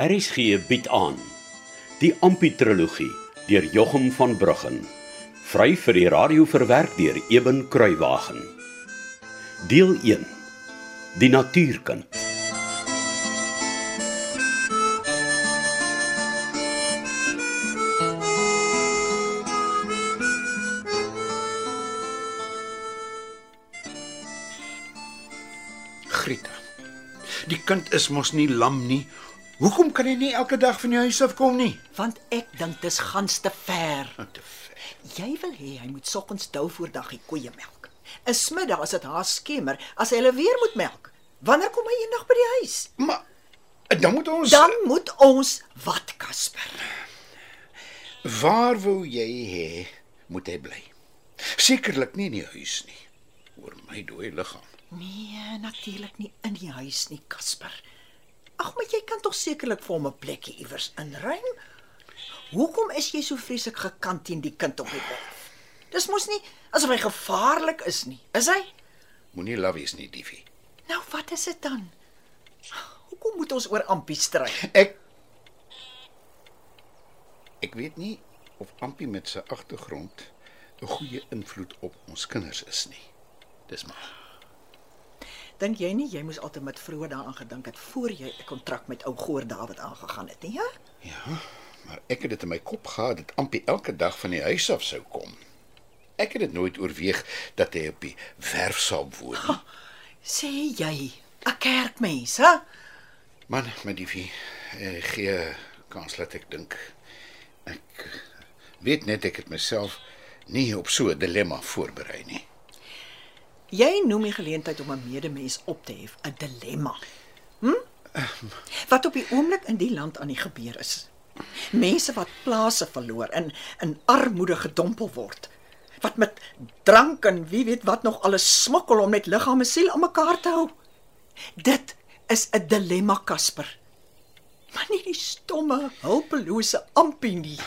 RSG bied aan die Amputrologie deur Jochum van Bruggen vry vir die radio verwerk deur Eben Kruiwagen deel 1 die natuurkind Grieta. Die kind is mos nie lam nie. Hoekom kan hy nie elke dag van die huis af kom nie? want ek dink dis gans te ver. Te ver. Jy wil hê hy moet soggens dou voordag die koeie melk. 'n Smiddag as dit haar skemer, as hy hulle weer moet melk. Wanneer kom hy eendag by die huis? Maar dan moet ons Dan moet ons wat Casper. Waar wou jy hê moet hy bly? Sekerlik nie in die huis nie. Oor my dooie liggaam. Nee, natuurlik nie in die huis nie, Casper. Ag, maar jy kan tog sekerlik vir hom 'n plekkie iewers inruim. Hoekom is jy so vreeslik gekant teen die kind op die werf? Dis mos nie asof hy gevaarlik is nie, is hy? Moenie laf wees nie, Diefie. Nou wat is dit dan? Hoekom moet ons oor Ampie stry? Ek Ek weet nie of Ampie met sy agtergrond 'n goeie invloed op ons kinders is nie. Dis maar. Dink jy nie jy moes altyd met vroeër daaraan gedink het voor jy 'n kontrak met ou Goor Dawid aangegaan het nie, ja? Ja, maar ek het dit in my kop gehad dat Ampie elke dag van die huis af sou kom. Ek het dit nooit oorweeg dat hy op die werf sou woon nie. Sê jy, 'n kerkmens, hè? Man, met die vie, eh, gee kans laat ek dink. Ek weet net ek het myself nie op so 'n dilemma voorberei nie. Jy noem die geleentheid om 'n medemens op te hef 'n dilemma. Hm? Wat op die oomblik in die land aan die gebeur is. Mense wat plase verloor en in armoede gedompel word. Wat met drank en wie weet wat nog alles smokkel om net liggaam en siel aan mekaar te hou. Dit is 'n dilemma, Casper. Maar nie die stomme, hulpelose ampie nie.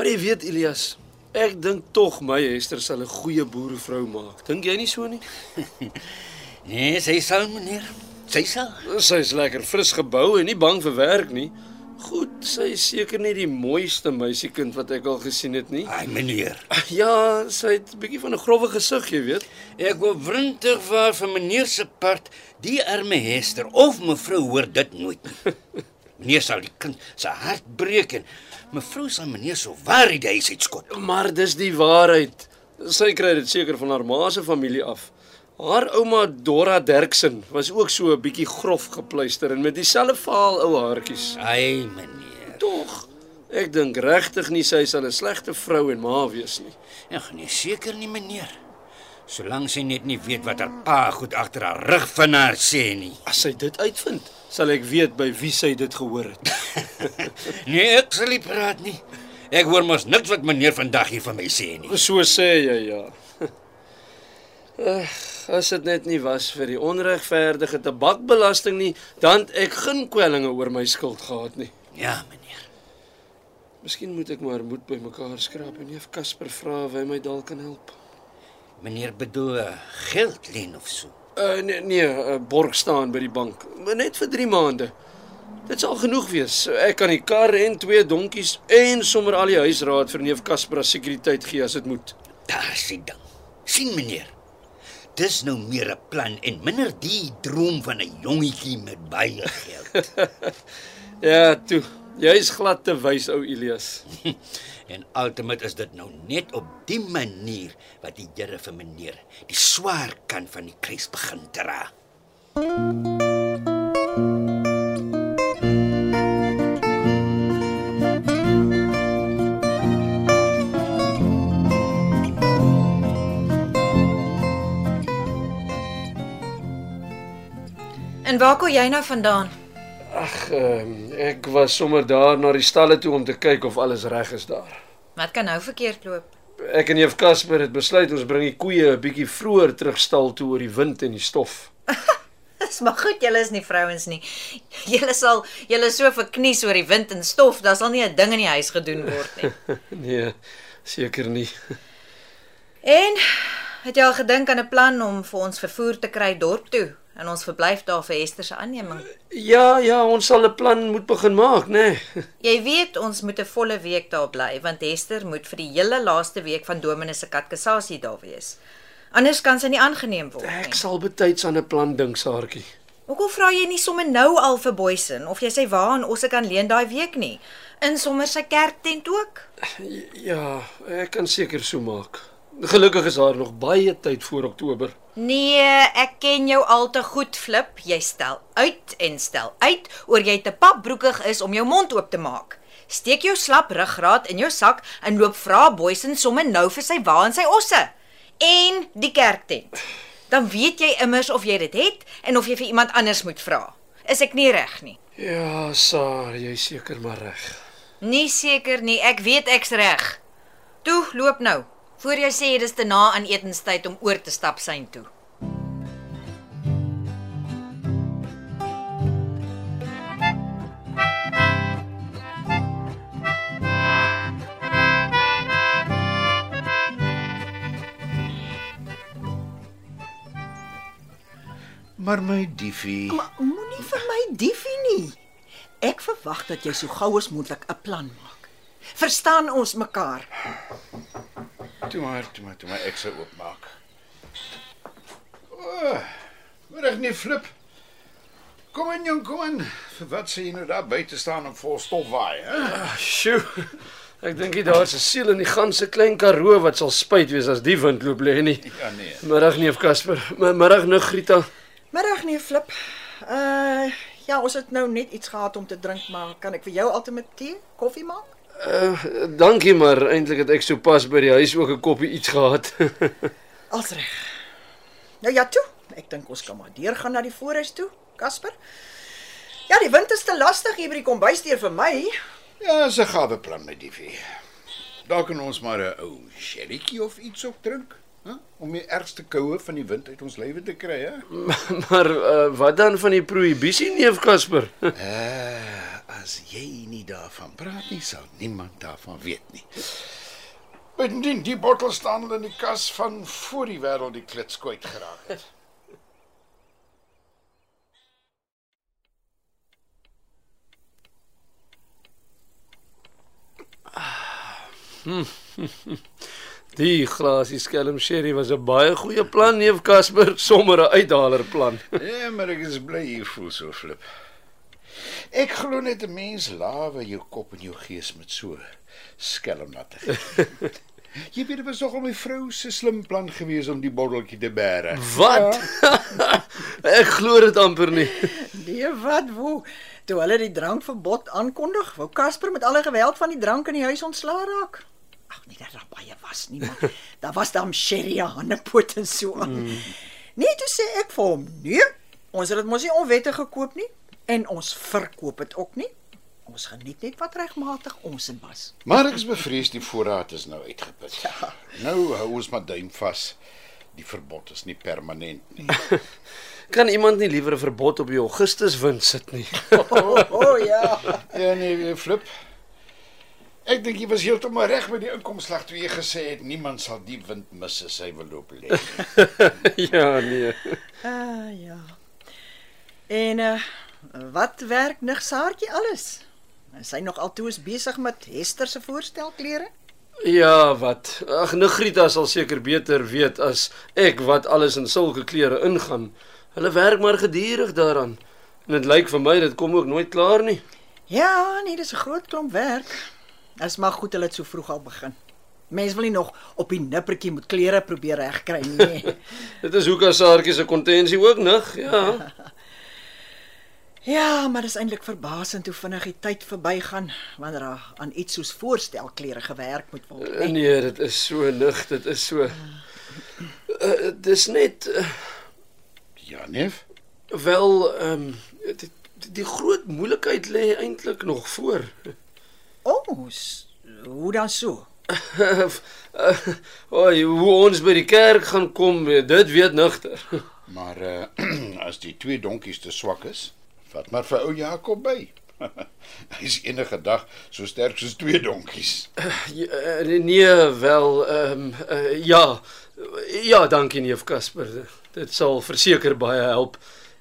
Maar jy weet Elias, ek dink tog my Hester sal 'n goeie boerevrou maak. Dink jy nie so nie? Nee, sy sal meneer. Sy sal. Sy's lekker fris gebou en nie bang vir werk nie. Goed, sy is seker nie die mooiste meisiekind wat ek al gesien het nie. Ai meneer. Ja, sy het 'n bietjie van 'n grouwe gesig, jy weet. Ek wou wrintig waar vir meneer se part die arme Hester of mevrou hoor dit nooit nie. Meneer sal die kind se hart breek en mevrou sal meneer so waar die huis uitskot. Maar dis die waarheid. Sy kry dit seker van haar ma se familie af. Haar ouma Dora Derksen was ook so 'n bietjie grof gepluister en met dieselfde vaal ou haartjies. Ai meneer. Tog, ek dink regtig nie sy sal 'n slegte vrou en ma wees nie. Ek nee seker nie meneer. Solank sy net nie weet wat haar pa goed agter haar rug van haar sê nie. As sy dit uitvind, sal ek weet by wie sy dit gehoor het. Nee, ek sal nie praat nie. Ek hoor mos niks wat meneer vandag hier van my sê nie. So sê jy ja. Ag, as dit net nie was vir die onregverdige tabakbelasting nie, dan het ek geen kwellinge oor my skuld gehad nie. Ja, meneer. Miskien moet ek maar moed bymekaar skraap en neef Casper vra of hy my dalk kan help. Meneer bedoel eh, geld leen of so. Uh nee, nee, uh, borg staan by die bank, maar net vir 3 maande. Dit sal genoeg wees. Ek kan die kar en twee donkies en sommer al die huisraad vir neef Casper as sekuriteit gee as dit moet. Daar is die ding. sien meneer. Dis nou meer 'n plan en minder die droom van 'n jongetjie met baie geld. Ja, toe. Jy's glad te wys, ou Elias. en ultimate is dit nou net op die manier wat die Here vir meneer die swaar kant van die kruis begin dra. En waar kom jy nou vandaan? Ag, ehm ek was sommer daar na die stalle toe om te kyk of alles reg is daar. Wat kan nou verkeerd loop? Ek en Jeff Casper het besluit ons bring die koeie 'n bietjie vroeër terug stal toe oor die wind en die stof. Dis maar goed, julle is nie vrouens nie. Julle sal julle so verknies oor die wind en stof, daar sal nie 'n ding in die huis gedoen word nie. Nee, seker nie. En het jy al gedink aan 'n plan om vir ons vervoer te kry dorp toe en ons verblyf daar vir Hester se aanneming? Ja, ja, ons sal 'n plan moet begin maak, né? Nee. Jy weet ons moet 'n volle week daar bly want Hester moet vir die hele laaste week van Dominee se kateksasie daar wees. Anders kan sy nie aangeneem word nie. Ek sal betyds aan 'n plan dink, Saartjie. Hoekom vra jy nie sommer nou al vir Boysen of jy sê waar en ons kan leen daai week nie? In sommer sy kerktent ook. Ja, ek kan seker so maak. Gelukkig is daar nog baie tyd voor Oktober. Nee, ek ken jou al te goed, Flip. Jy stel uit en stel uit oor jy te papbroekig is om jou mond oop te maak. Steek jou slap ruggraat in jou sak en loop vra Boysen sommer nou vir sy wa en sy osse en die kerktent. Dan weet jy immers of jy dit het en of jy vir iemand anders moet vra. Is ek nie reg nie? Ja, Saar, jy seker maar reg. Nie seker nie, ek weet ek's reg. Toe, loop nou. Voor jy sê dis te na aan etenstyd om oor te stap sein toe. Maar my diefie, Maar moenie vir my diefie nie. Ek verwag dat jy so gou as moontlik 'n plan maak. Verstaan ons mekaar? Toe maar, toe maar, toe maar ek sou oopmaak. O, reg nie flip. Kom in jong, kom in. Vir wat sê jy nou daar buite staan en vol stof waai, hè? Sjoe. Ek dink jy daar's 'n siel in die ganse klein Karoo wat sal spyt wees as die wind loop lê nie. Ja nee. Middag neef Casper. Middag nou Grieta. Middag nee Flip. Uh ja, ons het nou net iets gehad om te drink, maar kan ek vir jou altyd tee, koffie maak? Uh, dankie maar eintlik het ek sopas by die huis ook 'n koppie iets gehad. Als reg. Nou ja, toe. Ek dink ons kan maar deurgaan na die voorhuis toe, Casper. Ja, die wind is te lastig hier by die kombuisdeur vir my. Ja, dis 'n gawe plan my diefie. Daar kan ons maar 'n ou sherrytjie of iets op drink, Om die ergste koue van die wind uit ons lywe te kry, hè? maar uh, wat dan van die prohibisie neef Casper? Uh, as jy nie daarvan praat nie, sal niemand daarvan weet nie. Bindien die bottel staan al in die kas van voor die wêreld die klits kwyt geraak het. Die glasie skelm sherry was 'n baie goeie plan neef Casper, sommer 'n uithaler plan. Ja, maar ek is bly jy voel so flip. Ek glo net 'n mens lawe jou kop en jou gees met so skelm laat gee. Jy weet dit was nog al my vrou se slim plan gewees om die botteltjie te bære. Wat? ek glo dit amper nie. Nee, wat wo? Toe hulle die drankverbod aankondig, wou Casper met alle geweld van die drank in die huis ontslaa raak. Ag nee, daar baie was nie, maar daar was dan sherry aan 'n pot en so aan. Mm. Nee, toe sê ek vir hom, nee, ons het dit mos nie onwettig gekoop nie en ons verkoop dit ook nie. Ons geniet net wat regmatig ons in was. Maar ek is bevrees die voorraad is nou uitgeput. Ja. Nou hou ons maar duim vas. Die verbod is nie permanent nie. Kan iemand nie liewer 'n verbod op die Augustus wind sit nie? O oh, oh, ja. Ja nee, flip. Ek dink jy was heeltemal reg met die inkomslag toe jy gesê het niemand sal die wind mis as hy wil loop lê. ja, nee. Ah ja. En uh wat werk nig Saartjie alles? Is sy nog altoos besig met Hester se voorstelklere? Ja, wat? Ag, Negrita sal seker beter weet as ek wat alles in sulke klere ingaan. Hulle werk maar gedurig daaraan. En dit lyk vir my dit kom ook nooit klaar nie. Ja, nee, dis 'n groot klomp werk. Dis maar goed hulle het so vroeg al begin. Mense wil nie nog op die nippertjie moet klere probeer regkry nie. Dit is hoekom Saartjie se kontensie ook nig, ja. ja, maar dis eintlik verbasend hoe vinnig die tyd verbygaan wanneer daar aan iets soos voorstelklere gewerk moet word. Uh, nee, dit is so nig, dit is so uh, dis net uh, Ja, neef. wel ehm um, die, die groot moeilikheid lê eintlik nog voor. O, oh, hoe dan so? uh, uh, hoe ons by die kerk gaan kom, dit weet nigter. Maar uh as die twee donkies te swak is, vat maar vir ou Jakob by. Hy's enige dag so sterk soos twee donkies. Eh, nee, wel ehm um, uh, ja. Ja, dankie neef Casper. Dit sal verseker baie help.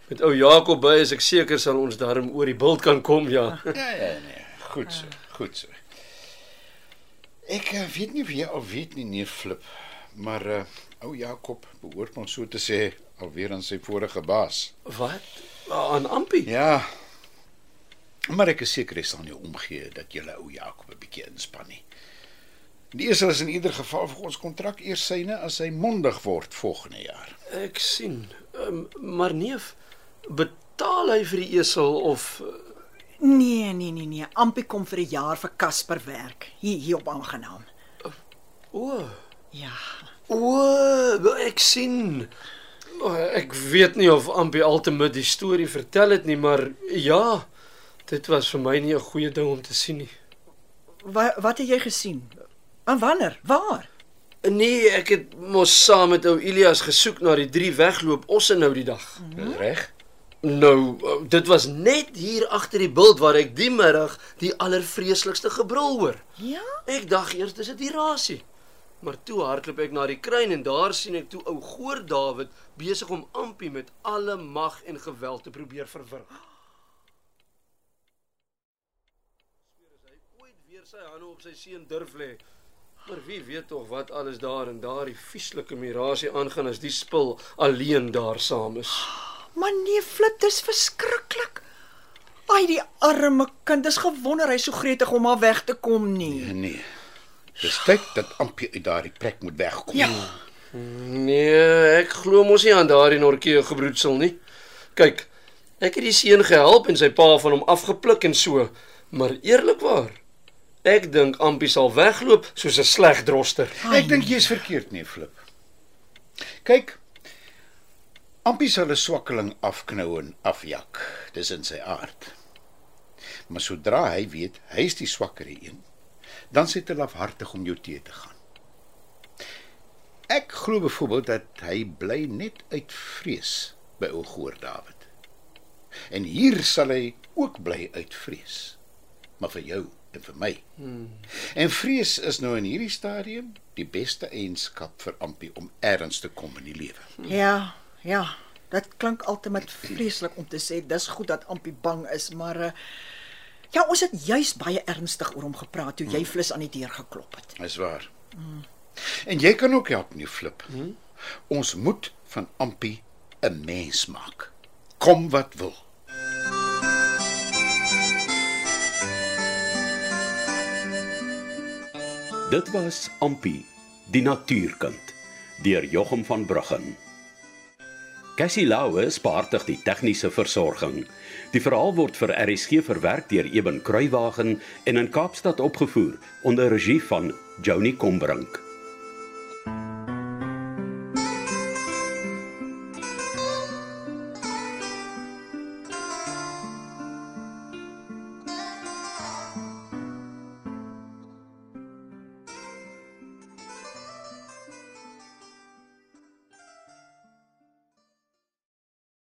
Met ou Jakob by is ek seker sal ons daarom oor die bult kan kom, ja. Ja, ja, nee. Goed so. Goed so. Ek uh, weet nie of jy al weet nie, neef Flip, maar uh ou Jakob behoort ons so te sê alweer aan sy vorige baas. Wat? Aan Ampie? Ja. Maar ek is seker hy sal nie omgee dat julle ou Jakob 'n bietjie inspann nie. Die eerste is in ieder geval vir ons kontrak eers syne as hy mondig word volgende jaar. Ek sien. Um, maar neef, betaal hy vir die esel of Nee, nee, nee, nee. Ampie kom vir 'n jaar vir Casper werk hier hier op aangenaam. o, Ja. o, ek sien. O, ek weet nie of Ampie altemit die storie vertel het nie, maar ja, dit was vir my nie 'n goeie ding om te sien nie. Wat wat het jy gesien? En wanneer? Waar? Nee, ek het mos saam met ou Elias gesoek na die drie wegloop osse nou die dag. Dis reg? Nou, dit was net hier agter die bult waar ek die middag die allervreeslikste gebrul hoor. Ja. Ek dink eers dis 'n dirasie. Maar toe hardloop ek na die kruin en daar sien ek toe ou Goor Dawid besig om Ampie met alle mag en geweld te probeer verwrig. Sweer as hy ooit weer sy hande op sy seun durf lê. Maar wie weet tog wat alles daar in daardie vieslike mirasie aangaan as die spul alleen daar saam is. Maar nee, Flip, dis verskriklik. Ai, die arme kind is gewonder hy so gretig om haar weg te kom nie. Nee. Dis tyd dat Ampie uit daardie plek moet wegkom. Ja. Nee, ek glo mos nie aan daardie norkie gebroedsel nie. Kyk, ek het die seun gehelp en sy pa van hom afgepluk en so, maar eerlikwaar, ek dink Ampie sal wegloop soos 'n sleg droster. Ek dink jy's verkeerd nie, Flip. Kyk. Ampie sal 'n swakkeling afknou en afjak. Dis in sy aard. Maar sodra hy weet hy's die swakkere een, dan sit hy lafhartig om jou te te gaan. Ek glo byvoorbeeld dat hy bly net uit vrees by ou Goor Dawid. En hier sal hy ook bly uit vrees. Maar vir jou en vir my. Hmm. En vrees is nou in hierdie stadium die beste eienskap vir Ampie om ergens te kom in die lewe. Ja, ja. Dit klink altyd vreeslik om te sê dis goed dat Ampie bang is, maar uh, ja, ons het juis baie ernstig oor hom gepraat toe jy flits aan die deur geklop het. Dis waar. Hmm. En jy kan ook help nie flip. Hmm? Ons moet van Ampie 'n mens maak. Kom wat wil. Dit was Ampie, die natuurkind, deur Jochum van Bruggen. Cassie Lauwe spaartig die tegniese versorging. Die verhaal word vir RSG verwerk deur Eben Kruiwagen en in Kaapstad opgevoer onder regie van Joni Combrink.